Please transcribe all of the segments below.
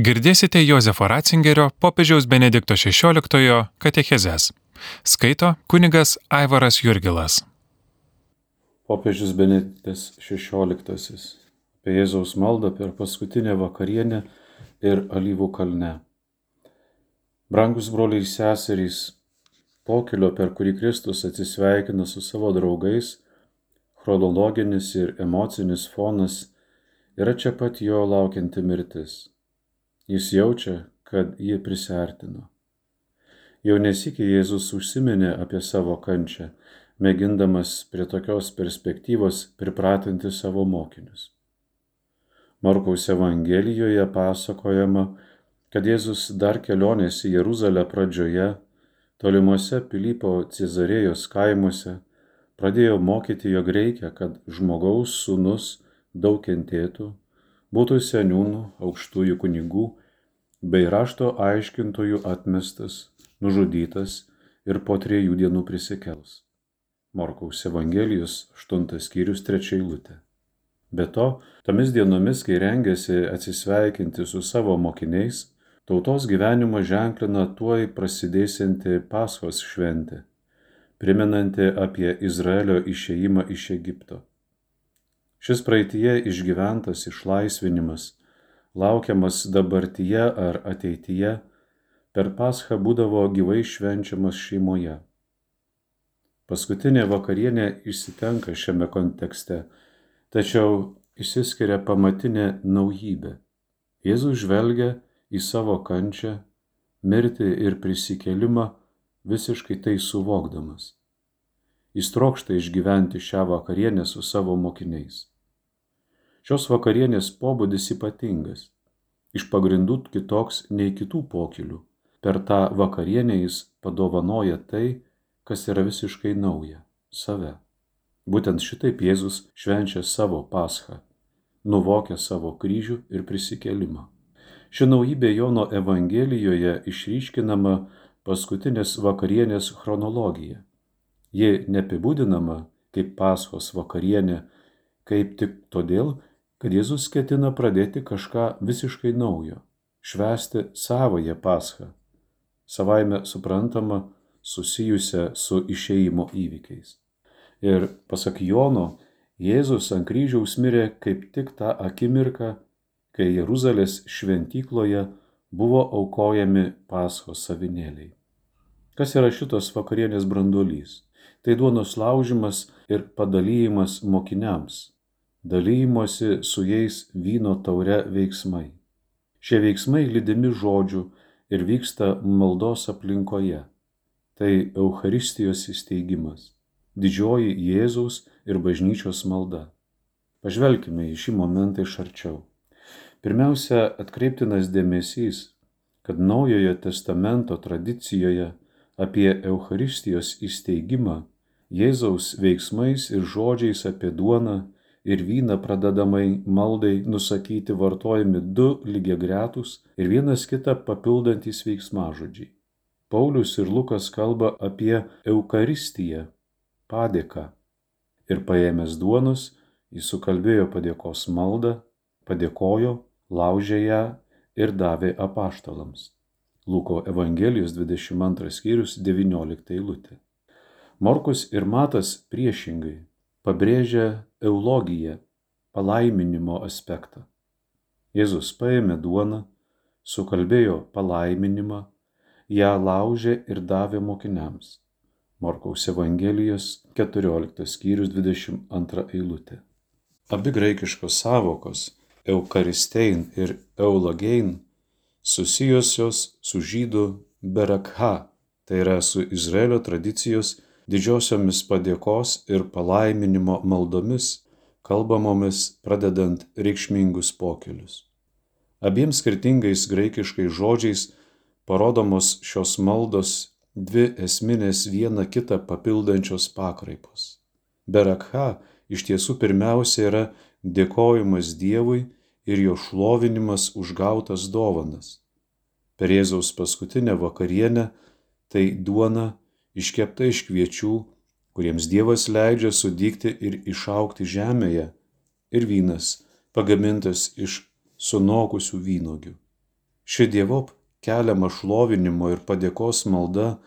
Girdėsite Jozefo Ratzingerio popiežiaus Benedikto XVI katechezes. Skaito kunigas Aivaras Jurgilas. Popiežius Benediktas XVI apie Jėzaus maldą per paskutinę vakarienę ir alyvų kalne. Brangus broliai ir seserys, pokilio, per kurį Kristus atsisveikina su savo draugais, chronologinis ir emocinis fonas yra čia pat jo laukianti mirtis. Jis jaučia, kad ji prisertino. Jau nesikė Jėzus užsiminė apie savo kančią, mėgindamas prie tokios perspektyvos pripratinti savo mokinius. Markaus Evangelijoje pasakojama, kad Jėzus dar kelionės į Jeruzalę pradžioje, tolimuose Pilypo Cezarėjos kaimuose, pradėjo mokyti, jog reikia, kad žmogaus sūnus daug kentėtų, būtų seniūnų, aukštųjų kunigų bei rašto aiškintojų atmestas, nužudytas ir po trejų dienų prisikels. Morkaus Evangelijos 8 skyrius 3 eilutė. Be to, tomis dienomis, kai rengėsi atsisveikinti su savo mokiniais, tautos gyvenimą ženklina tuoj prasidėsianti Paskos šventė primenanti apie Izraelio išėjimą iš Egipto. Šis praeitie išgyventas išlaisvinimas, laukiamas dabartyje ar ateityje, per Paschą būdavo gyvai švenčiamas šeimoje. Paskutinė vakarienė išsitenka šiame kontekste, tačiau išsiskiria pamatinė naujybė. Jėzus žvelgia į savo kančią, mirtį ir prisikėlimą visiškai tai suvokdamas. Jis trokšta išgyventi šią vakarienę su savo mokiniais. Šios vakarienės pobūdis ypatingas, iš pagrindų kitoks nei kitų pokilių. Per tą vakarienę jis padovanoja tai, kas yra visiškai nauja - save. Būtent šitaip Jėzus švenčia savo paschą, nuvokia savo kryžių ir prisikėlimą. Ši naujybė Jono Evangelijoje išryškinama paskutinės vakarienės chronologija. Ji neapibūdinama kaip Paschos vakarienė, kaip tik todėl, kad Jėzus ketina pradėti kažką visiškai naujo - švęsti savoje Paschą, savaime suprantama susijusią su išeimo įvykiais. Ir pasak Jono, Jėzus ant kryžiaus mirė kaip tik tą akimirką, kai Jeruzalės šventykloje buvo aukojami paschos savinėliai. Kas yra šitos vakarienės brandolys? Tai duonos laužimas ir padalyjimas mokiniams, dalymosi su jais vyno taure veiksmai. Šie veiksmai lydimi žodžių ir vyksta maldos aplinkoje. Tai Eucharistijos įsteigimas, didžioji Jėzaus ir bažnyčios malda. Pažvelkime į šį momentą iš arčiau. Pirmiausia, atkreiptinas dėmesys, kad Naujojo testamento tradicijoje apie Eucharistijos įsteigimą, Jėzaus veiksmais ir žodžiais apie duoną ir vyną pradedamai maldai nusakyti vartojami du lygiagretus ir vienas kitą papildantis veiksmažodžiai. Paulius ir Lukas kalba apie Eucharistiją, padėką. Ir paėmęs duonos, jis sukalbėjo padėkos maldą, padėkojo laužė ją ir davė apaštalams. Luko Evangelijos 22 skyrius 19 eilutė. Morkus ir Matas priešingai pabrėžia eulogiją, palaiminimo aspektą. Jėzus paėmė duoną, sukalbėjo palaiminimą, ją laužė ir davė mokiniams. Morkaus Evangelijos 14 skyrius 22 eilutė. Abi graikiškos savokos Eukaristein ir Eulogein susijusios su žydų berakha, tai yra su Izraelio tradicijos didžiosiomis padėkos ir palaiminimo maldomis, kalbamomis pradedant reikšmingus pokelius. Abiem skirtingais graikiškais žodžiais parodomos šios maldos dvi esminės viena kitą papildančios pakraipos. Berakha iš tiesų pirmiausia yra dėkojimas Dievui ir jo šlovinimas už gautas dovanas. Per Jėzaus paskutinę vakarienę tai duona iškepta iš kviečių, kuriems Dievas leidžia sudygti ir išaukti žemėje, ir vynas pagamintas iš sunokusių vynogių. Ši dievop keliama šlovinimo ir padėkos malda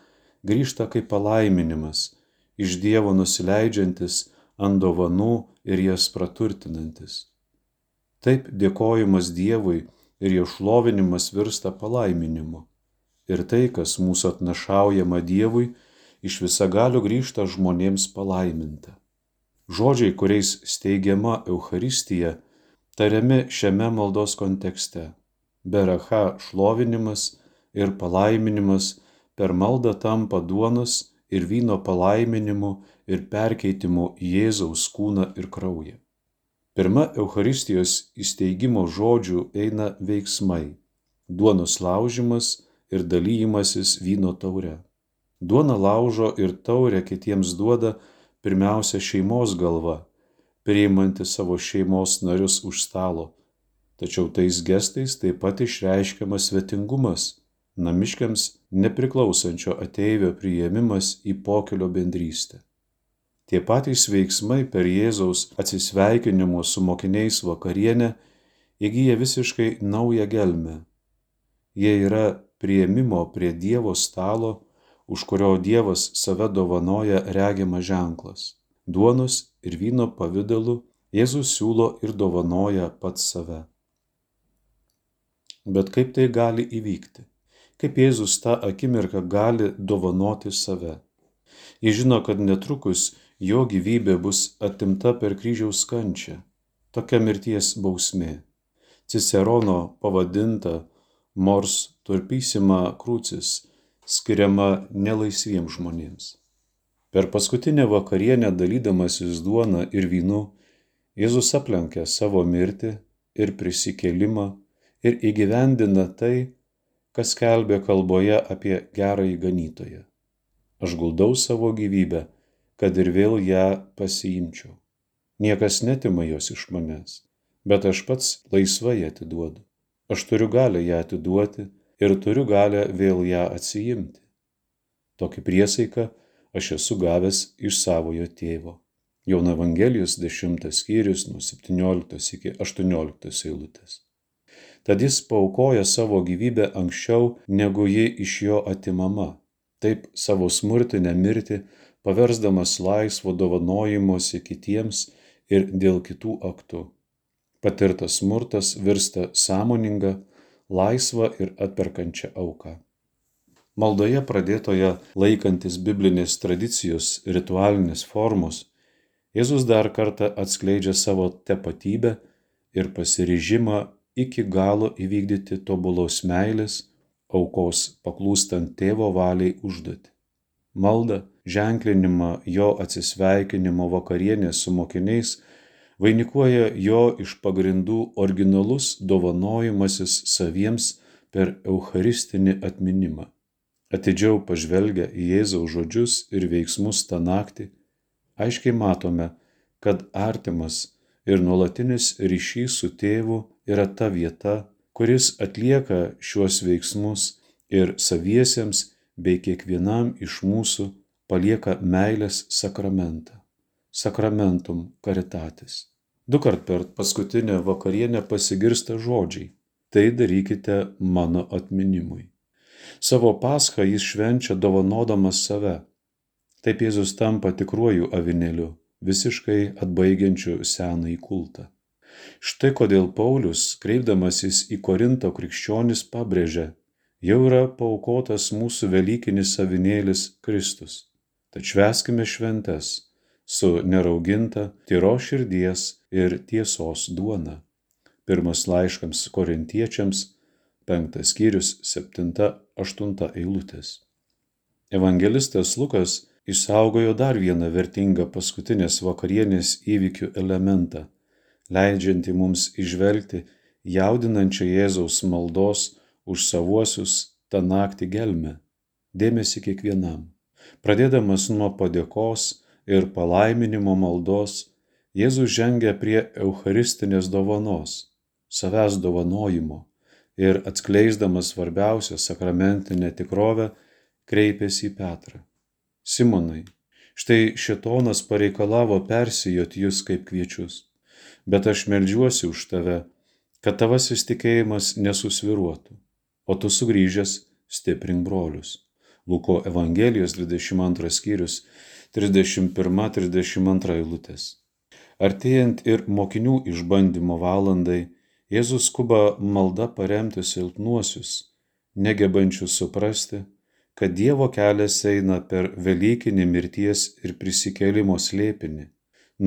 grįžta kaip palaiminimas, iš Dievo nusileidžiantis ant dovanų ir jas praturtinantis. Taip dėkojimas Dievui ir jo šlovinimas virsta palaiminimu. Ir tai, kas mūsų atnašaujama Dievui, iš visagalių grįžta žmonėms palaiminta. Žodžiai, kuriais steigiama Euharistija, tariami šiame maldos kontekste beracha šlovinimas ir palaiminimas per maldą tampa duonos ir vyno palaiminimu ir perkeitimu Jėzaus kūną ir kraują. Pirma Euharistijos įsteigimo žodžių eina veiksmai - duonos laužimas ir dalyjimasis vyno taure. Duona laužo ir taurę kitiems duoda pirmiausia šeimos galva, priimanti savo šeimos narius už stalo tačiau tais gestais taip pat išreiškiamas svetingumas, namiškiams nepriklausančio ateivio priėmimas į pokelio bendrystę. Tie patys veiksmai per Jėzaus atsisveikinimo su mokiniais vakarienę įgyja visiškai naują gelmę. Jie yra prieimimo prie Dievo stalo, už kurio Dievas save dovanoja regimas ženklas. Duonos ir vyno pavydalu Jėzus siūlo ir dovanoja pats save. Bet kaip tai gali įvykti? Kaip Jėzus tą akimirką gali dovanoti save? Jis žino, kad netrukus jo gyvybė bus atimta per kryžiaus kančią. Tokia mirties bausmė. Cicerono pavadinta mors turpysima krūcis skiriama nelaisviems žmonėms. Per paskutinę vakarienę dalydamasis duona ir vynu, Jėzus aplenkia savo mirtį ir prisikėlimą ir įgyvendina tai, kas kelbė kalboje apie gerąjį ganytoją. Aš guldau savo gyvybę, kad ir vėl ją pasiimčiau. Niekas netima jos iš manęs, bet aš pats laisvai atiduodu. Aš turiu galę ją atiduoti ir turiu galę vėl ją atsijimti. Tokį priesaiką aš esu gavęs iš savojo tėvo. Jauna Evangelijos 10 skyrius nuo 17 iki 18 eilutės tad jis paaukoja savo gyvybę anksčiau, negu ji iš jo atimama. Taip savo smurtinę mirtį paversdamas laisvo dovanojimuose kitiems ir dėl kitų aktų. Patirtas smurtas virsta sąmoninga, laisva ir atperkančia auka. Maldoje pradėtoje laikantis biblinės tradicijos ritualinės formos, Jėzus dar kartą atskleidžia savo tapatybę ir pasiryžimą iki galo įvykdyti tobulos meilės, aukos paklūstant tėvo valiai užduoti. Malda, ženklinimą jo atsisveikinimo vakarienės su mokiniais vainikuoja jo iš pagrindų originalus dovanojimasis saviems per eucharistinį atminimą. Atidžiau pažvelgę į Jėzaus žodžius ir veiksmus tą naktį, aiškiai matome, kad artimas ir nuolatinis ryšys su tėvu yra ta vieta, kuris atlieka šiuos veiksmus ir saviesiems bei kiekvienam iš mūsų palieka meilės sakramentą. Sakramentum karitatis. Du kart per paskutinę vakarienę pasigirsta žodžiai. Tai darykite mano atminimui. Savo paschą jis švenčia dovanodamas save. Taip Jėzus tampa tikruoju avinėliu visiškai atbaigiančių senąjį kultą. Štai kodėl Paulius, kreipdamasis į Korinto krikščionis, pabrėžia, jau yra paukotas mūsų Velykinis savinėlis Kristus. Tad šveskime šventes su nerauginta, tyro širdies ir tiesos duona. Pirmas laiškams korintiečiams, penktas skyrius, septinta, aštunta eilutės. Evangelistas Lukas išsaugojo dar vieną vertingą paskutinės vakarienės įvykių elementą, leidžiantį mums išvelgti jaudinančią Jėzaus maldos už savuosius tą naktį gelmę. Dėmesį kiekvienam. Pradėdamas nuo padėkos ir palaiminimo maldos, Jėzus žengia prie eucharistinės dovanos, savęs dovanojimo ir atskleisdamas svarbiausią sakramentinę tikrovę, kreipėsi į Petrą. Simonai, štai šetonas pareikalavo persijot jūs kaip kviečius, bet aš melžiuosi už tave, kad tavasis tikėjimas nesusviruotų. o tu sugrįžęs stiprink brolius. Luko Evangelijos 22 skyrius 31-32 eilutės. Artėjant ir mokinių išbandymo valandai, Jėzus skuba malda paremti silpnuosius, negebančius suprasti, kad Dievo kelias eina per Velykinį mirties ir prisikėlimo slėpinį,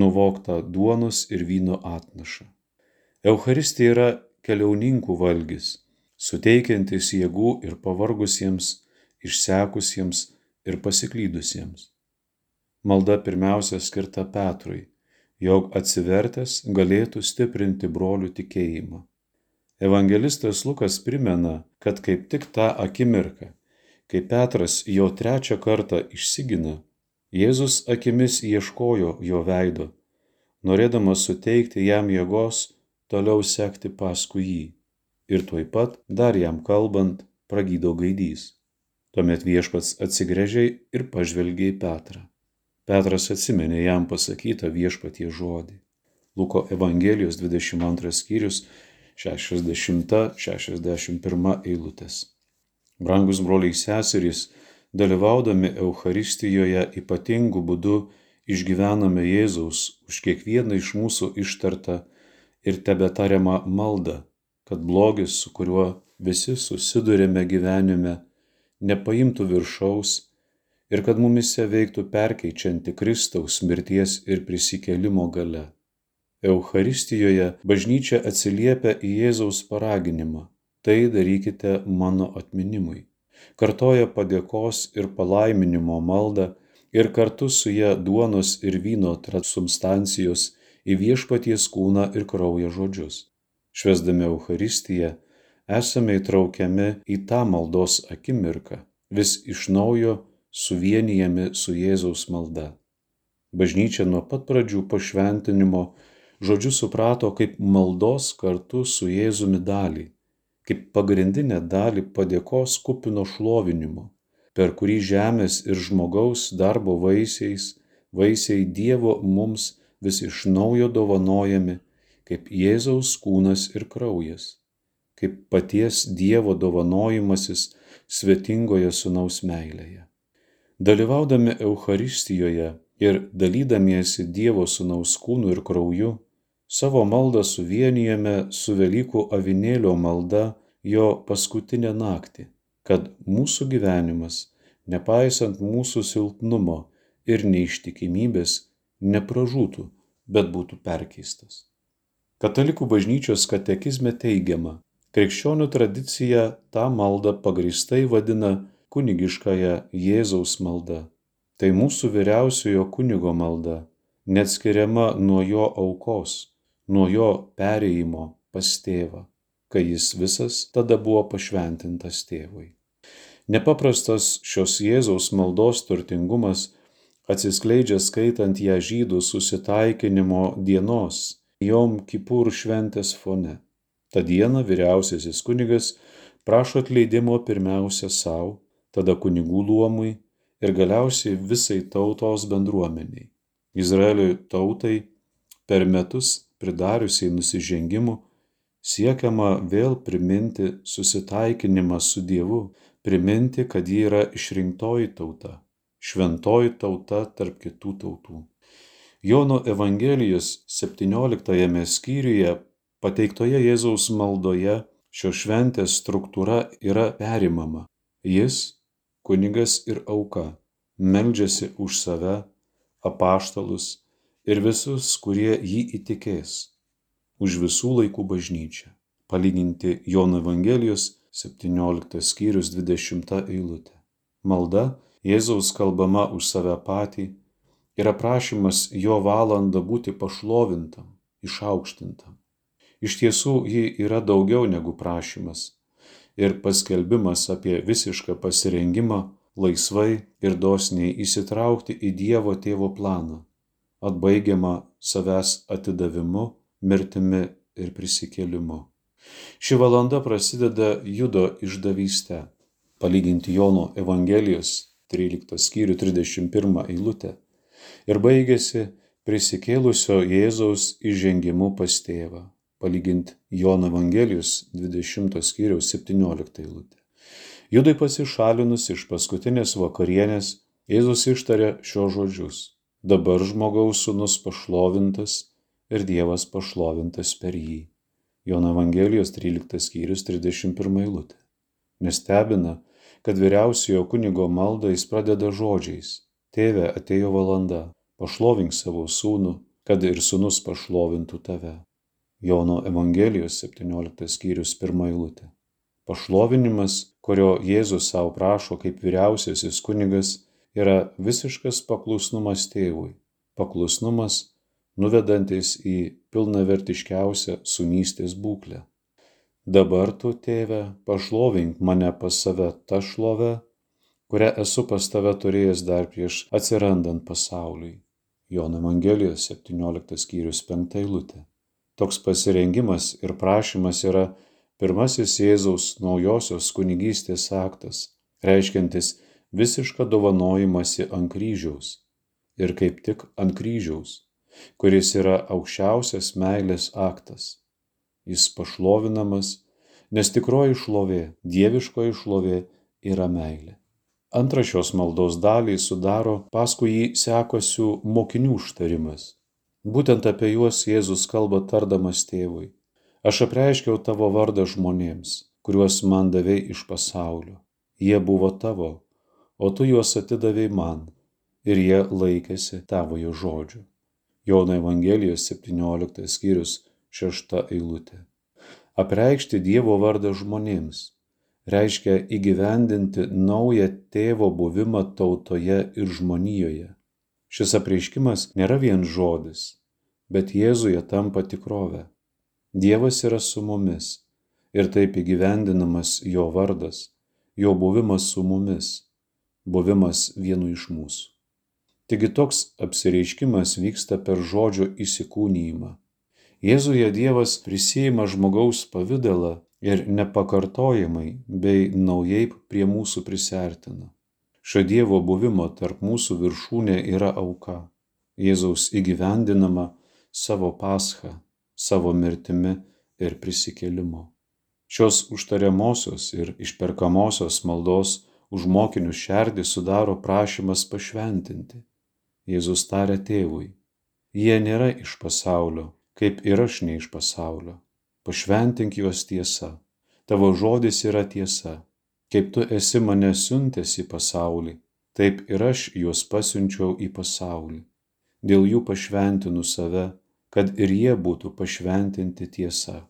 nuvoktą duonos ir vyno atnašą. Euharistija yra keliauninkų valgis, suteikiantis jėgų ir pavargusiems, išsekusiems ir pasiklydusiems. Malda pirmiausia skirta Petrui, jog atsivertęs galėtų stiprinti brolių tikėjimą. Evangelistas Lukas primena, kad kaip tik tą akimirką, kai Petras jo trečią kartą išsigina, Jėzus akimis ieškojo jo veido, norėdamas suteikti jam jėgos toliau sekti paskui jį. Ir tuoj pat, dar jam kalbant, pragydo gaidys. Tuomet viešpats atsigręžė ir pažvelgė į Petrą. Petras atsimenė jam pasakytą viešpatie žodį. Luko Evangelijos 22 skyrius 60-61 eilutės. Brangus broliai seserys, dalyvaudami Euharistijoje ypatingu būdu išgyvename Jėzaus už kiekvieną iš mūsų ištartą ir tebetariamą maldą, kad blogis, su kuriuo visi susidurėme gyvenime, nepaimtų viršaus ir kad mumise veiktų perkeičianti Kristaus mirties ir prisikėlimo gale. Eucharistijoje bažnyčia atsiliepia į Jėzaus paraginimą - tai darykite mano atminimui. Kartoja padėkos ir palaiminimo maldą ir kartu su ją duonos ir vyno transubstancijos į viešpaties kūną ir kraują žodžius. Švesdami Eucharistiją esame įtraukiami į tą maldos akimirką, vis iš naujo suvienijami su Jėzaus malda. Bažnyčia nuo pat pradžių pašventinimo žodžiu suprato kaip maldos kartu su Jėzumi dalį, kaip pagrindinę dalį padėkos kupino šlovinimo, per kurį žemės ir žmogaus darbo vaisiais, vaisiai Dievo mums vis iš naujo dovanojami kaip Jėzaus kūnas ir kraujas kaip paties Dievo dovanojimasis svetingoje sunaus meilėje. Dalyvaudami Eucharistijoje ir dalydamiesi Dievo sunaus kūnu ir krauju, savo maldą suvienijame su Velykų avinėlio malda jo paskutinę naktį, kad mūsų gyvenimas, nepaisant mūsų silpnumo ir neištikimybės, nepražūtų, bet būtų perkeistas. Katalikų bažnyčios katekizme teigiama, Krikščionių tradicija tą maldą pagrįstai vadina kunigiškąją Jėzaus malda. Tai mūsų vyriausiojo kunigo malda, neatskiriama nuo jo aukos, nuo jo perėjimo pas tėvą, kai jis visas tada buvo pašventintas tėvui. Nepaprastas šios Jėzaus maldos turtingumas atsiskleidžia skaitant ją žydų susitaikinimo dienos, Jom Kipur šventės fone. Ta diena vyriausiasis kunigas prašo atleidimo pirmiausia savo, tada kunigų luomui ir galiausiai visai tautos bendruomeniai. Izraelio tautai per metus pridariusiai nusižengimų siekiama vėl priminti susitaikinimą su Dievu, priminti, kad ji yra išrinktoji tauta, šventoji tauta tarp kitų tautų. Jono Evangelijos 17 skyriuje Pateiktoje Jėzaus maldoje šios šventės struktūra yra perimama. Jis, kunigas ir auka, meldžiasi už save, apaštalus ir visus, kurie jį įtikės, už visų laikų bažnyčią. Palyginti Jono Evangelijos 17 skyrius 20 eilutė. Malda Jėzaus kalbama už save patį yra prašymas jo valandą būti pašlovintam, išaukštintam. Iš tiesų ji yra daugiau negu prašymas ir paskelbimas apie visišką pasirengimą laisvai ir dosniai įsitraukti į Dievo tėvo planą, atbaigiamą savęs atidavimu, mirtimi ir prisikėlimu. Ši valanda prasideda judo išdavyste, palyginti Jono Evangelijos 13 skyrių 31 eilutę, ir baigėsi prisikėlusio Jėzaus įžengimu pas tėvą. Palyginti Jono Evangelijos 20 skyriaus 17 eilutė. Judai pasišalinus iš paskutinės vakarienės, Jėzus ištarė šios žodžius. Dabar žmogaus sūnus pašlovintas ir Dievas pašlovintas per jį. Jono Evangelijos 13 skyrius 31 eilutė. Nestebina, kad vyriausiojo kunigo maldą jis pradeda žodžiais. Tėve, atėjo valanda, pašlovink savo sūnų, kad ir sūnus pašlovintų tave. Jono Evangelijos 17 skyrius 1 eilutė. Pašlovinimas, kurio Jėzus savo prašo kaip vyriausiasis kunigas, yra visiškas paklusnumas tėvui. Paklusnumas, nuvedantis į pilnavertiškiausią sunystės būklę. Dabar tu, tėve, pašlovink mane pas save tą šlovę, kurią esu pas tave turėjęs dar prieš atsirandant pasauliui. Jono Evangelijos 17 skyrius 5 eilutė. Toks pasirengimas ir prašymas yra pirmasis Jėzaus naujosios kunigystės aktas, reiškiantis visišką dovanojimąsi ant kryžiaus. Ir kaip tik ant kryžiaus, kuris yra aukščiausias meilės aktas. Jis pašlovinamas, nes tikroji šlovė, dieviškoji šlovė yra meilė. Antrą šios maldos dalį sudaro paskui jį sekosių mokinių užtarimas. Būtent apie juos Jėzus kalba tardamas tėvui. Aš apreiškiau tavo vardą žmonėms, kuriuos man davėjai iš pasaulio. Jie buvo tavo, o tu juos atidavėjai man, ir jie laikėsi tavojo žodžių. Jono Evangelijos 17 skyrius 6 eilutė. Apreikšti Dievo vardą žmonėms reiškia įgyvendinti naują tėvo buvimą tautoje ir žmonijoje. Šis apreiškimas nėra vien žodis, bet Jėzuje tampa tikrove. Dievas yra su mumis ir taip įgyvendinamas jo vardas, jo buvimas su mumis, buvimas vienu iš mūsų. Taigi toks apsireiškimas vyksta per žodžio įsikūnyjimą. Jėzuje Dievas prisijima žmogaus pavydalą ir nepakartojamai bei naujai prie mūsų prisertina. Šio Dievo buvimo tarp mūsų viršūnė yra auka, Jėzaus įgyvendinama savo paschą, savo mirtimi ir prisikėlimu. Šios užtariamosios ir išperkamosios maldos už mokinius šerdį sudaro prašymas pašventinti. Jėzus tarė tėvui, jie nėra iš pasaulio, kaip ir aš ne iš pasaulio pašventink juos tiesa. Tavo žodis yra tiesa. Kaip tu esi mane siuntęs į pasaulį, taip ir aš juos pasiunčiau į pasaulį. Dėl jų pašventinu save, kad ir jie būtų pašventinti tiesa.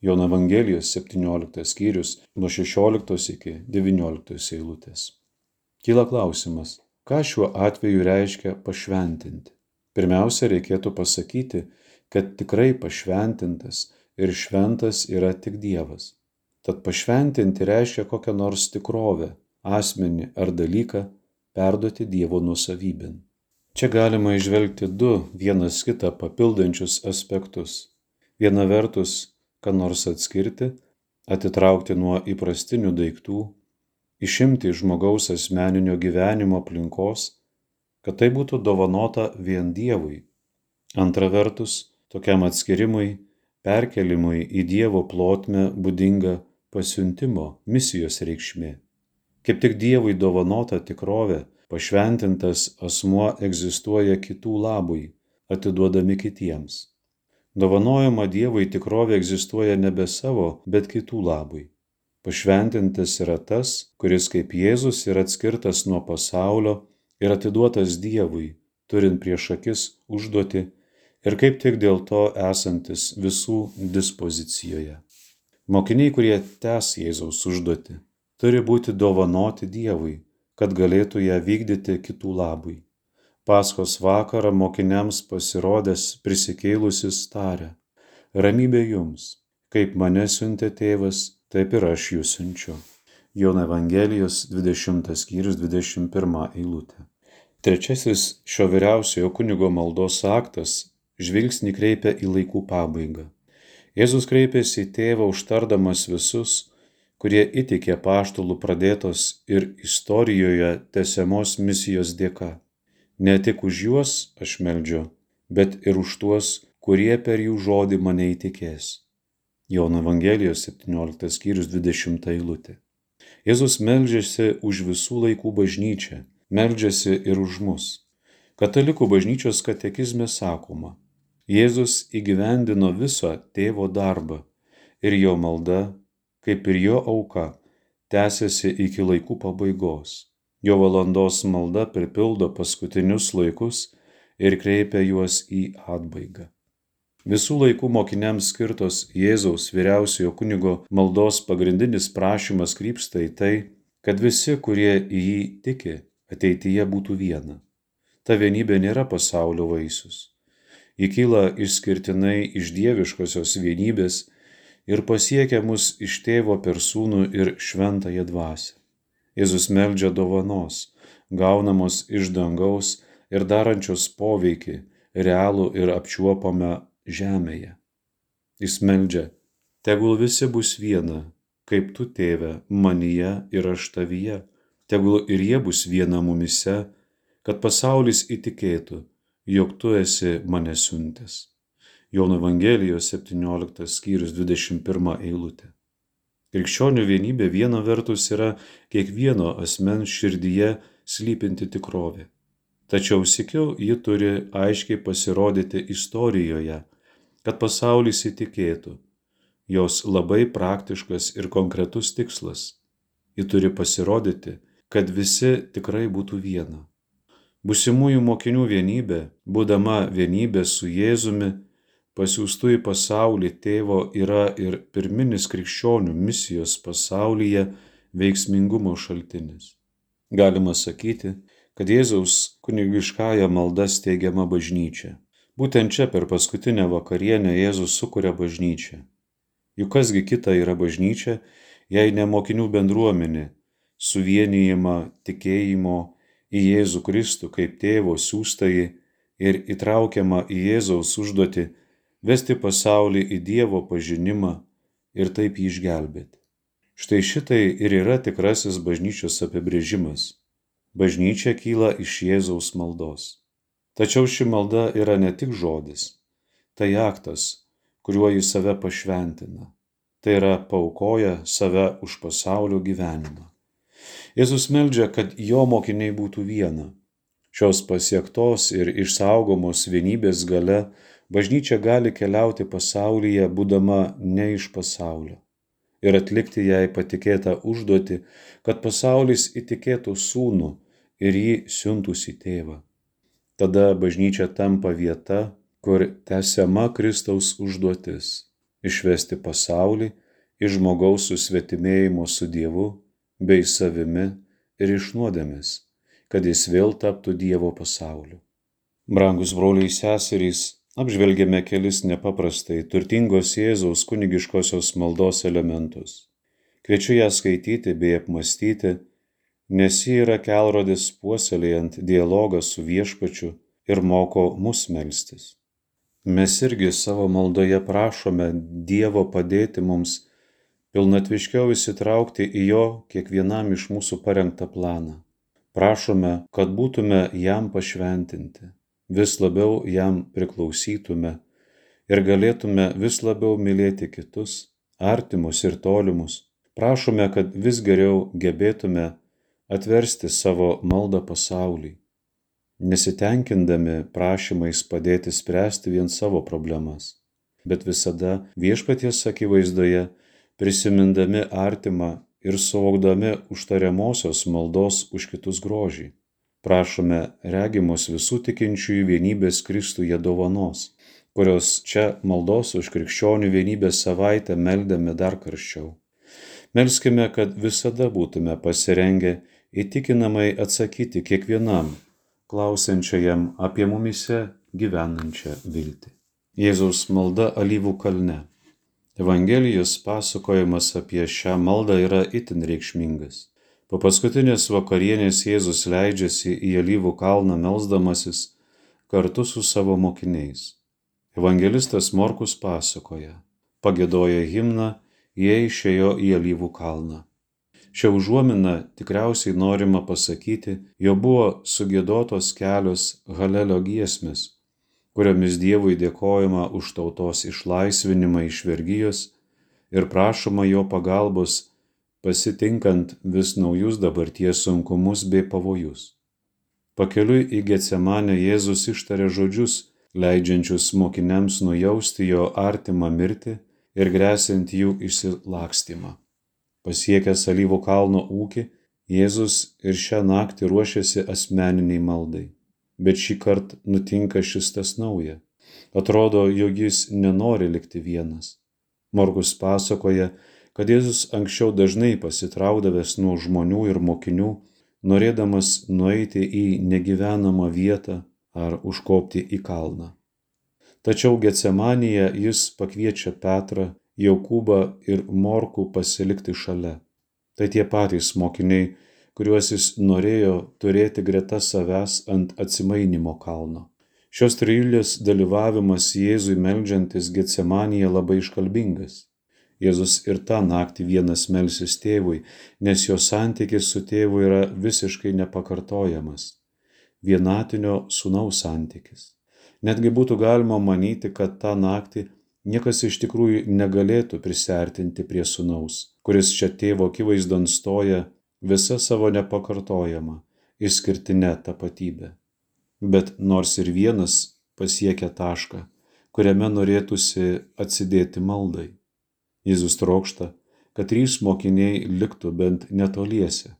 Jono Evangelijos 17 skyrius nuo 16 iki 19 eilutės. Kyla klausimas, ką šiuo atveju reiškia pašventinti? Pirmiausia, reikėtų pasakyti, kad tikrai pašventintas ir šventas yra tik Dievas. Tad pašventinti reiškia kokią nors tikrovę, asmenį ar dalyką perduoti Dievo nusavybin. Čia galima išvelgti du vienas kitą papildančius aspektus. Viena vertus, ką nors atskirti, atitraukti nuo įprastinių daiktų, išimti iš žmogaus asmeninio gyvenimo aplinkos, kad tai būtų dovanota vien Dievui. Antra vertus, tokiam atskirimui perkėlimui į Dievo plotmę būdinga pasiuntimo misijos reikšmė. Kaip tik Dievui dovanota tikrovė, pašventintas asmuo egzistuoja kitų labui, atiduodami kitiems. Dovanojama Dievui tikrovė egzistuoja nebe savo, bet kitų labui. Pašventintas yra tas, kuris kaip Jėzus yra atskirtas nuo pasaulio ir atiduotas Dievui, turint prieš akis užduoti ir kaip tik dėl to esantis visų dispozicijoje. Mokiniai, kurie tęs Jėzaus užduoti, turi būti dovanoti Dievui, kad galėtų ją vykdyti kitų labui. Paskos vakarą mokiniams pasirodęs prisikėlusis tarė, ramybė jums, kaip mane siuntė tėvas, taip ir aš jūs siunčiu. Jono Evangelijos 20 skyrius 21 eilutė. Trečiasis šio vyriausiojo kunigo maldos aktas žvilgsnį kreipia į laikų pabaigą. Jėzus kreipėsi į tėvą užtardamas visus, kurie įtikė paštulų pradėtos ir istorijoje tesiamos misijos dėka. Ne tik už juos aš meldžiu, bet ir už tuos, kurie per jų žodį mane įtikės. Jono Evangelijos 17 skyrius 20 eilutė. Jėzus meldžiasi už visų laikų bažnyčią, meldžiasi ir už mus. Katalikų bažnyčios katekizme sakoma, Jėzus įgyvendino visą tėvo darbą ir jo malda, kaip ir jo auka, tęsiasi iki laikų pabaigos. Jo valandos malda pripildo paskutinius laikus ir kreipia juos į atbaigą. Visų laikų mokiniams skirtos Jėzaus vyriausiojo kunigo maldos pagrindinis prašymas krypsta į tai, kad visi, kurie į jį tiki, ateityje būtų viena. Ta vienybė nėra pasaulio vaisius. Ji kyla išskirtinai iš dieviškosios vienybės ir pasiekia mus iš tėvo per sūnų ir šventąją dvasę. Jėzus meldžia dovanos, gaunamos iš dangaus ir darančios poveikį realų ir apčiuopamą žemėje. Jis meldžia, tegul visi bus viena, kaip tu tėve, manyje ir aš tavyje, tegul ir jie bus viena mumise, kad pasaulis įtikėtų, jog tu esi mane siuntęs. Jono Evangelijos 17 skyrius 21 eilutė. Krikščionių vienybė viena vertus yra kiekvieno asmens širdyje slypinti tikrovė. Tačiau sikiau ji turi aiškiai pasirodyti istorijoje, kad pasaulis įtikėtų. Jos labai praktiškas ir konkretus tikslas. Ji turi pasirodyti, kad visi tikrai būtų viena. Busimųjų mokinių vienybė, būdama vienybė su Jėzumi, pasiųstų į pasaulį tėvo yra ir pirminis krikščionių misijos pasaulyje veiksmingumo šaltinis. Galima sakyti, kad Jėzaus kunigiškąją maldą steigiama bažnyčia. Būtent čia per paskutinę vakarienę Jėzus sukuria bažnyčią. Juk kasgi kita yra bažnyčia, jei ne mokinių bendruomenė, suvienijama tikėjimo į Jėzų Kristų kaip tėvo siūstai ir įtraukiama į Jėzaus užduoti vesti pasaulį į Dievo pažinimą ir taip jį išgelbėti. Štai šitai ir yra tikrasis bažnyčios apibrėžimas. Bažnyčia kyla iš Jėzaus maldos. Tačiau ši malda yra ne tik žodis, tai aktas, kuriuo jis save pašventina. Tai yra paukoja save už pasaulio gyvenimą. Jėzus meldžia, kad jo mokiniai būtų viena. Šios pasiektos ir išsaugomos vienybės gale bažnyčia gali keliauti pasaulyje, būdama ne iš pasaulio. Ir atlikti jai patikėtą užduotį, kad pasaulis įtikėtų sūnų ir jį siuntusi tėvą. Tada bažnyčia tampa vieta, kur tęsiama Kristaus užduotis - išvesti pasaulį iš žmogaus susvetimėjimo su Dievu bei savimi ir iš nuodėmės, kad jis vėl taptų Dievo pasauliu. Brangus broliai seserys, apžvelgėme kelis nepaprastai turtingos Jėzaus kunigiškosios maldos elementus. Kviečiu ją skaityti bei apmastyti, nes ji yra kelrodis puoselėjant dialogą su viešpačiu ir moko mus melstis. Mes irgi savo maldoje prašome Dievo padėti mums pilnatviškiau įsitraukti į jo kiekvienam iš mūsų parengtą planą. Prašome, kad būtume jam pašventinti vis labiau jam priklausytume ir galėtume vis labiau mylėti kitus, artimus ir tolimus. Prašome, kad vis geriau gebėtume atversti savo maldą pasaulį, nesitenkindami prašymais padėti spręsti vien savo problemas, bet visada viešpaties akivaizdoje prisimindami artimą ir suvokdami užtariamosios maldos už kitus grožį prašome regimos visų tikinčiųjų vienybės Kristuje dovanos, kurios čia maldos už krikščionių vienybės savaitę meldėme dar karščiau. Melskime, kad visada būtume pasirengę įtikinamai atsakyti kiekvienam, klausiančiajam apie mumise gyvenančią viltį. Jėzaus malda alyvų kalne. Evangelijos pasakojimas apie šią maldą yra itin reikšmingas. Po paskutinės vakarienės Jėzus leidžiasi į Alyvų kalną melzdamasis kartu su savo mokiniais. Evangelistas Morkus pasakoja, pagėdoja himną, jie išėjo į Alyvų kalną. Šia užuomina tikriausiai norima pasakyti, jo buvo sugėdotos kelios Halelio giesmės, kuriomis Dievui dėkojama už tautos išlaisvinimą iš vergyjos ir prašoma jo pagalbos pasitinkant vis naujus dabarties sunkumus bei pavojus. Pakeliui į Getsemanę Jėzus ištarė žodžius, leidžiančius mokiniams nujausti jo artimą mirtį ir grėsint jų išsilakstymą. Pasiekęs Alyvų kalno ūkį, Jėzus ir šią naktį ruošiasi asmeniniai maldai. Bet šį kartą nutinka šis tas nauja. Atrodo, jog jis nenori likti vienas. Morgus pasakoja, kad Jėzus anksčiau dažnai pasitraukdavęs nuo žmonių ir mokinių, norėdamas nueiti į negyvenamą vietą ar užkopti į kalną. Tačiau Getsemanėje jis pakviečia Petrą, Jokūbą ir Morkų pasilikti šalia. Tai tie patys mokiniai, kuriuos jis norėjo turėti greta savęs ant atsimainimo kalno. Šios trijulės dalyvavimas Jėzui meldžiantis Getsemanėje labai iškalbingas. Jėzus ir tą naktį vienas melsis tėvui, nes jo santykis su tėvu yra visiškai nepakartojamas. Vienatinio sunaus santykis. Netgi būtų galima manyti, kad tą naktį niekas iš tikrųjų negalėtų prisertinti prie sunaus, kuris čia tėvo akivaizdon stoja visa savo nepakartojama, išskirtinė tapatybė bet nors ir vienas pasiekia tašką, kuriame norėtųsi atsidėti maldai. Jėzus trokšta, kad trys mokiniai liktų bent netoliese,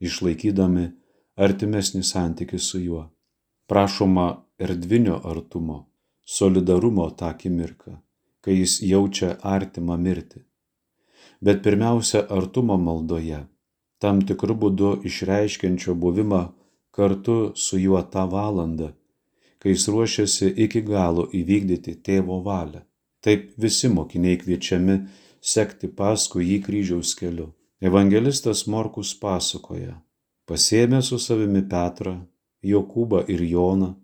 išlaikydami artimesnį santykių su juo. Prašoma erdvinio artumo, solidarumo tą akimirką, kai jis jaučia artimą mirtį. Bet pirmiausia, artumo maldoje, tam tikrų būdų išreiškiančio buvimą kartu su juo tą valandą, kai jis ruošiasi iki galo įvykdyti tėvo valią. Taip visi mokiniai kviečiami sekti paskui jį kryžiaus keliu. Evangelistas Morkus pasakoja, pasėmė su savimi Petrą, Jokūbą ir Joną,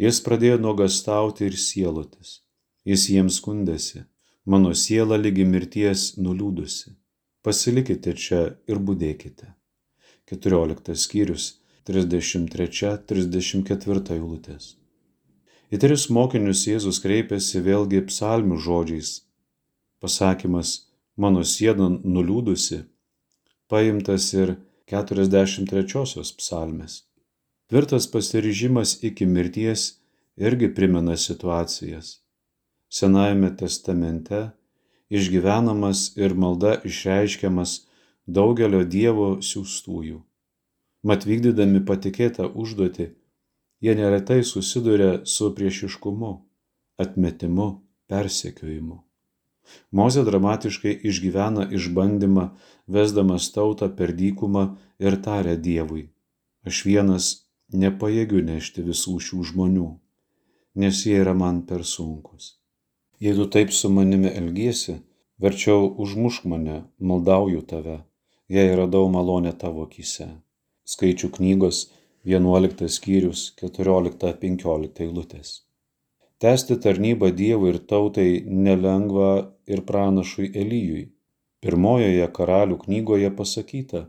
jis pradėjo nuogastauti ir sielotis. Jis jiems skundėsi, mano siela lygi mirties nuliūdusi. Pasilikite čia ir būdėkite. 14 skyrius 33-34 eilutės. Į tris mokinius Jėzus kreipėsi vėlgi psalmių žodžiais. Pasakymas mano siena nuliūdusi paimtas ir 43 psalmės. Tvirtas pasiryžimas iki mirties irgi primena situacijas. Senajame testamente išgyvenamas ir malda išreiškiamas daugelio Dievo siūstųjų. Mat vykdydami patikėtą užduotį, jie neretai susiduria su priešiškumu, atmetimu, persekiojimu. Moze dramatiškai išgyvena išbandymą, vesdamas tautą per dykumą ir tarė Dievui, aš vienas nepajėgiu nešti visų šių žmonių, nes jie yra man per sunkus. Jei tu taip su manimi elgiesi, verčiau užmušk mane, maldauju tave, jei radau malonę tavo akise skaičių knygos 11 skyrius 14-15 eilutės. Tęsti tarnybą Dievui ir tautai nelengva ir pranašui Elyjui. Pirmojoje karalių knygoje pasakyta,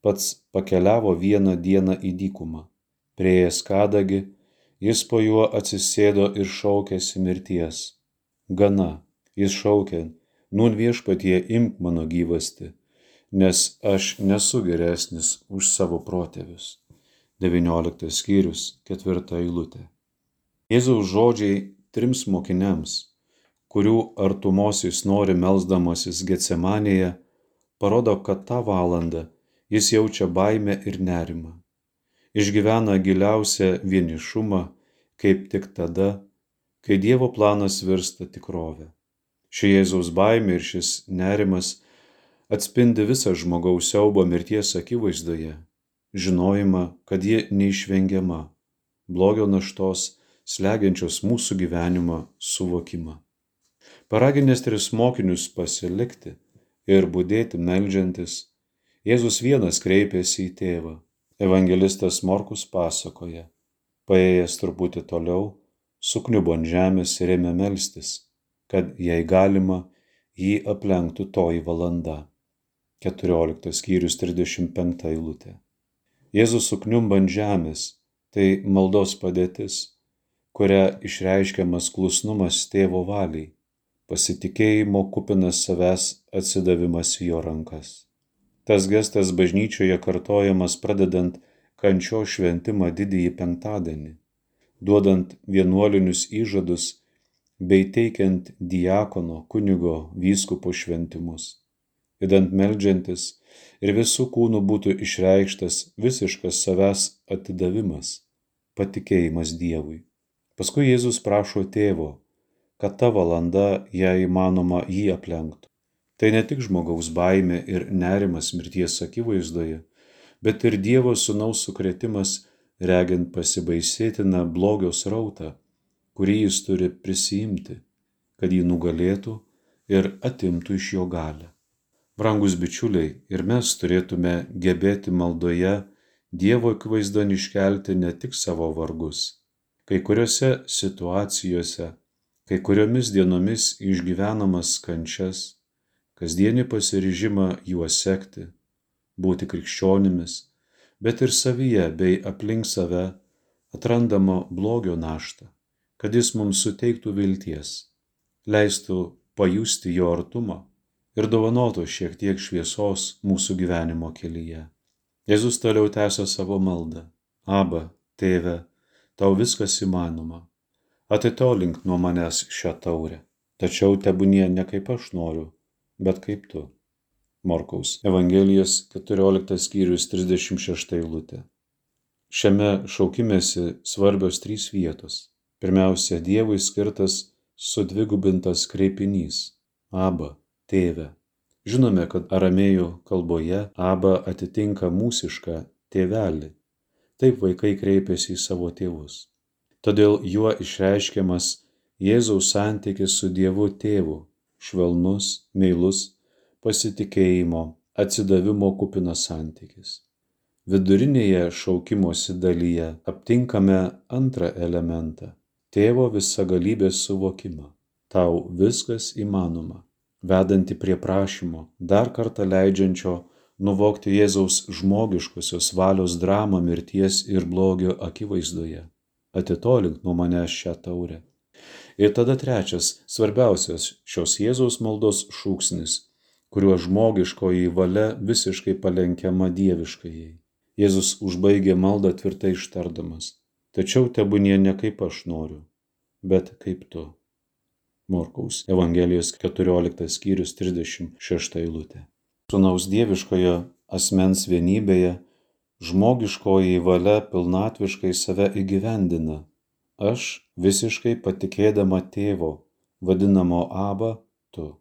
pats pakeliavo vieną dieną į dykumą. Prieėjęs kadagi, jis po juo atsisėdo ir šaukėsi mirties. Gana, jis šaukė, nun viešpatie imk mano gyvasti, nes aš nesu geresnis už savo protėvius. 19 skyrius, 4 eilutė. Jėzaus žodžiai trims mokiniams, kurių artumos jis nori melzdamasis Getsemanėje, parodo, kad tą valandą jis jaučia baimę ir nerimą. Išgyvena giliausią vienišumą, kaip tik tada, kai Dievo planas virsta tikrovė. Ši Jėzaus baimė ir šis nerimas atspindi visą žmogaus siaubo mirties akivaizdoje, žinojimą, kad ji neišvengiama, blogio naštos, slegiančios mūsų gyvenimą suvokimą. Paraginęs tris mokinius pasilikti ir būdėti melžiantis, Jėzus vienas kreipėsi į tėvą. Evangelistas Morkus pasakoja, paėjęs truputį toliau, sukniubo ant žemės ir ėmė melstis, kad jei galima, jį aplenktų toji valanda. 14 skyrius 35 eilutė. Jėzus sukniumba ant žemės, tai maldos padėtis, kuria išreiškiamas klusnumas tėvo valiai. pasitikėjimo kupinas savęs atsidavimas į jo rankas. Tas gestas bažnyčioje kartojamas pradedant kančio šventimą didįjį penktadienį, duodant vienuolinius įžadus bei teikiant diakono, kunigo, vyskupo šventimus, įdant meldžiantis ir visų kūnų būtų išreikštas visiškas savęs atidavimas, patikėjimas Dievui. Paskui Jėzus prašo tėvo, kad ta valanda, jei įmanoma, jį aplenktų. Tai ne tik žmogaus baimė ir nerimas mirties akivaizdoje, bet ir Dievo sunaus sukretimas, regint pasibaisėtiną blogio srautą, kurį jis turi prisimti, kad jį nugalėtų ir atimtų iš jo galę. Brangus bičiuliai, ir mes turėtume gebėti maldoje Dievo akivaizdon iškelti ne tik savo vargus. Kai kuriuose situacijose, kai kuriomis dienomis išgyvenamas kančias, kasdienį pasiryžimą juos sekti, būti krikščionimis, bet ir savyje bei aplink save atrandamo blogio naštą, kad jis mums suteiktų vilties, leistų pajusti jo artumą ir dovanotų šiek tiek šviesos mūsų gyvenimo kelyje. Jėzus toliau tęsia savo maldą. Aba, tėve, tau viskas įmanoma. Atitolink nuo manęs šią taurę, tačiau tebūnie ne kaip aš noriu, bet kaip tu. Morkaus Evangelijos 14 skyrius 36 eilutė. Šiame šaukimėsi svarbios trys vietos. Pirmiausia, Dievui skirtas sudvigubintas kreipinys - Aba, tėve. Žinome, kad aramėjų kalboje aba atitinka mūsišką tėvelį. Taip vaikai kreipiasi į savo tėvus. Todėl juo išreiškiamas Jėzaus santykis su Dievu tėvu - švelnus, meilus, pasitikėjimo, atsidavimo kupinas santykis. Vidurinėje šaukimosi dalyje aptinkame antrą elementą - tėvo visagalybės suvokimą. Tau viskas įmanoma vedanti prie prašymo, dar kartą leidžiančio nuvokti Jėzaus žmogiškosios valios dramą mirties ir blogio akivaizdoje. Atitolink nuo manęs šią taurę. Ir tada trečias, svarbiausias šios Jėzaus maldos šūksnis, kuriuo žmogiškoji valia visiškai palenkiama dieviškajai. Jėzus užbaigė maldą tvirtai ištardamas, tačiau tebūnie ne kaip aš noriu, bet kaip tu. Morkaus Evangelijos 14 skyrius 36 eilutė. Sūnaus dieviškojo asmens vienybėje žmogiškoji valia pilnatviškai save įgyvendina. Aš visiškai patikėdama tėvo, vadinamo Aba, tu.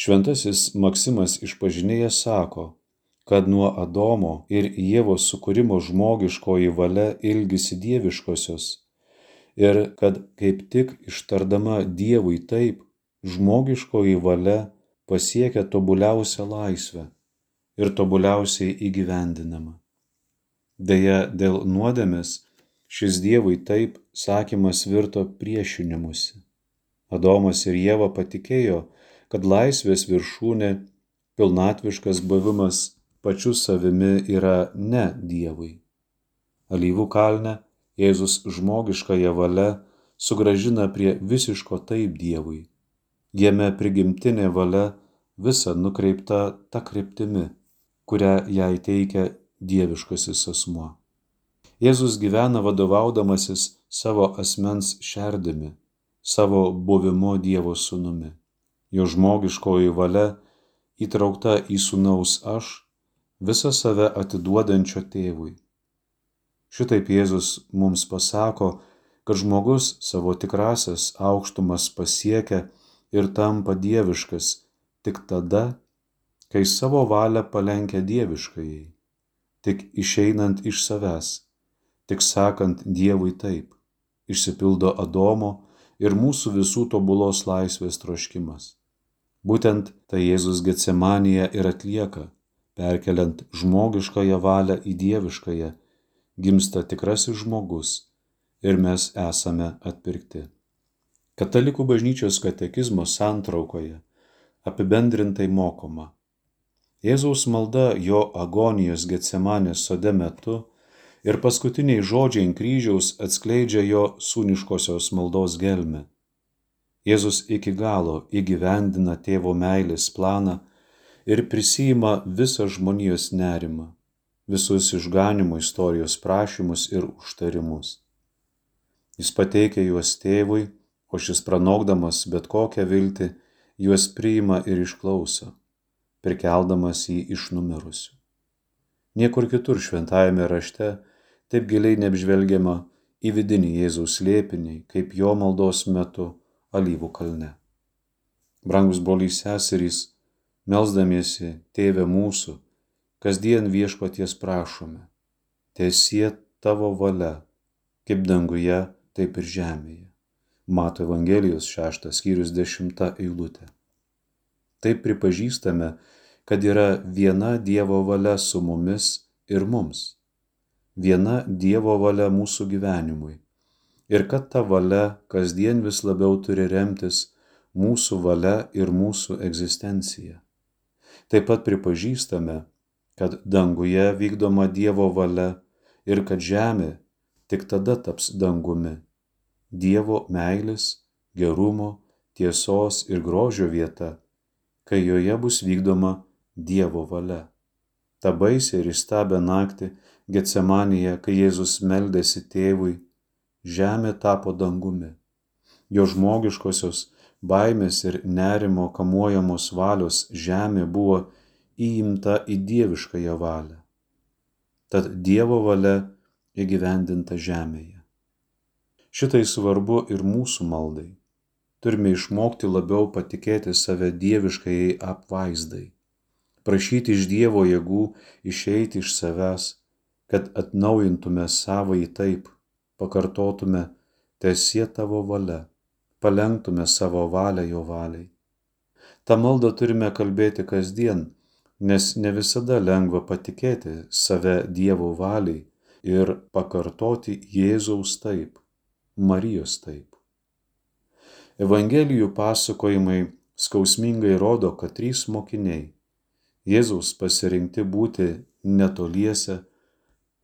Šventasis Maksimas išpažinėjas sako, kad nuo Adomo ir Jėvos sukūrimo žmogiškoji valia ilgisi dieviškosios ir kad kaip tik ištardama Dievui taip, žmogiškoji valia pasiekia tobuliausią laisvę ir tobuliausiai įgyvendinama. Deja, dėl nuodėmės šis Dievui taip sakymas virto priešinimusi. Adomas ir Jėva patikėjo, kad laisvės viršūnė, pilnatviškas buvimas pačiu savimi yra ne Dievui. Alyvų kalne Jėzus žmogiškąją valia sugražina prie visiško taip Dievui. Jame prigimtinė valia visa nukreipta ta kryptimi, kurią jai teikia dieviškasis asmuo. Jėzus gyvena vadovaudamasis savo asmens šerdimi, savo buvimu Dievo sūnumi. Jo žmogiškoji valia įtraukta į sūnaus aš, visą save atiduodančio tėvui. Šitaip Jėzus mums pasako, kad žmogus savo tikrasias aukštumas pasiekia ir tampa dieviškas tik tada, kai savo valią palenkia dieviškajai, tik išeinant iš savęs, tik sakant Dievui taip, išsipildo Adomo ir mūsų visų tobulos laisvės troškimas. Būtent tai Jėzus Getsemanija ir atlieka, perkeliant žmogiškąją valią į dieviškąją gimsta tikrasis žmogus ir mes esame atpirkti. Katalikų bažnyčios katekizmo santraukoje apibendrintai mokoma. Jėzaus malda jo agonijos Getsemanės sode metu ir paskutiniai žodžiai ant kryžiaus atskleidžia jo sūniškosios maldos gelmę. Jėzus iki galo įgyvendina tėvo meilės planą ir prisima visą žmonijos nerimą, visus išganimo istorijos prašymus ir užtarimus. Jis pateikia juos tėvui, o šis pranokdamas bet kokią viltį juos priima ir išklauso, prikeldamas jį iš numirusių. Niekur kitur šventajame rašte taip giliai neapžvelgiama į vidinį Jėzaus slėpinį, kaip jo maldos metu alyvų kalne. Brangus broliai seserys, melzdamiesi Tėve mūsų, kasdien viešpaties prašome, tiesie tavo valia, kaip danguje, taip ir žemėje. Mato Evangelijos šeštas skyrius dešimta eilutė. Taip pripažįstame, kad yra viena Dievo valia su mumis ir mums viena Dievo valia mūsų gyvenimui ir kad ta valia kasdien vis labiau turi remtis mūsų valia ir mūsų egzistencija. Taip pat pripažįstame, kad danguje vykdoma Dievo valia ir kad žemė tik tada taps dangumi. Dievo meilės, gerumo, tiesos ir grožio vieta, kai joje bus vykdoma Dievo valia. Ta baisė ir įstabę naktį Getsemanėje, kai Jėzus meldėsi tėvui, žemė tapo dangumi. Jo žmogiškosios baimės ir nerimo kamuojamos valios žemė buvo įimta į dieviškąją valią. Tad Dievo valia įgyvendinta žemėje. Šitai svarbu ir mūsų maldai. Turime išmokti labiau patikėti save dieviškai apvaizdai, prašyti iš Dievo jėgų išeiti iš savęs kad atnaujintume savąjį taip, pakartotume, tesie tavo valia, palengtume savo valią jo valiai. Ta malda turime kalbėti kasdien, nes ne visada lengva patikėti save Dievo valiai ir pakartoti Jėzaus taip, Marijos taip. Evangelijų pasakojimai skausmingai rodo, kad trys mokiniai Jėzaus pasirinkti būti netoliese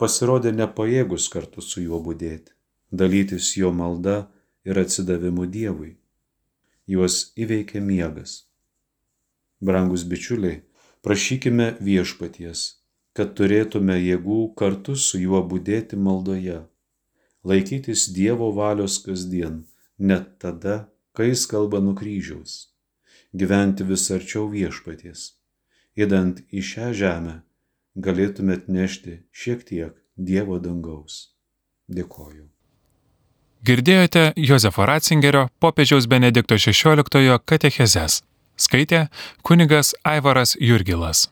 pasirodė nepajėgus kartu su juo būdėti, dalytis jo malda ir atsidavimu Dievui. Juos įveikė miegas. Brangus bičiuliai, prašykime viešpaties, kad turėtume jėgų kartu su juo būdėti maldoje, laikytis Dievo valios kasdien, net tada, kai jis kalba nukryžiaus, gyventi vis arčiau viešpaties, įdant į šią žemę galėtumėt nešti šiek tiek Dievo dangaus. Dėkoju. Girdėjote Jozefo Ratzingerio popiežiaus Benedikto XVI katechezes. Skaitė kunigas Aivaras Jurgilas.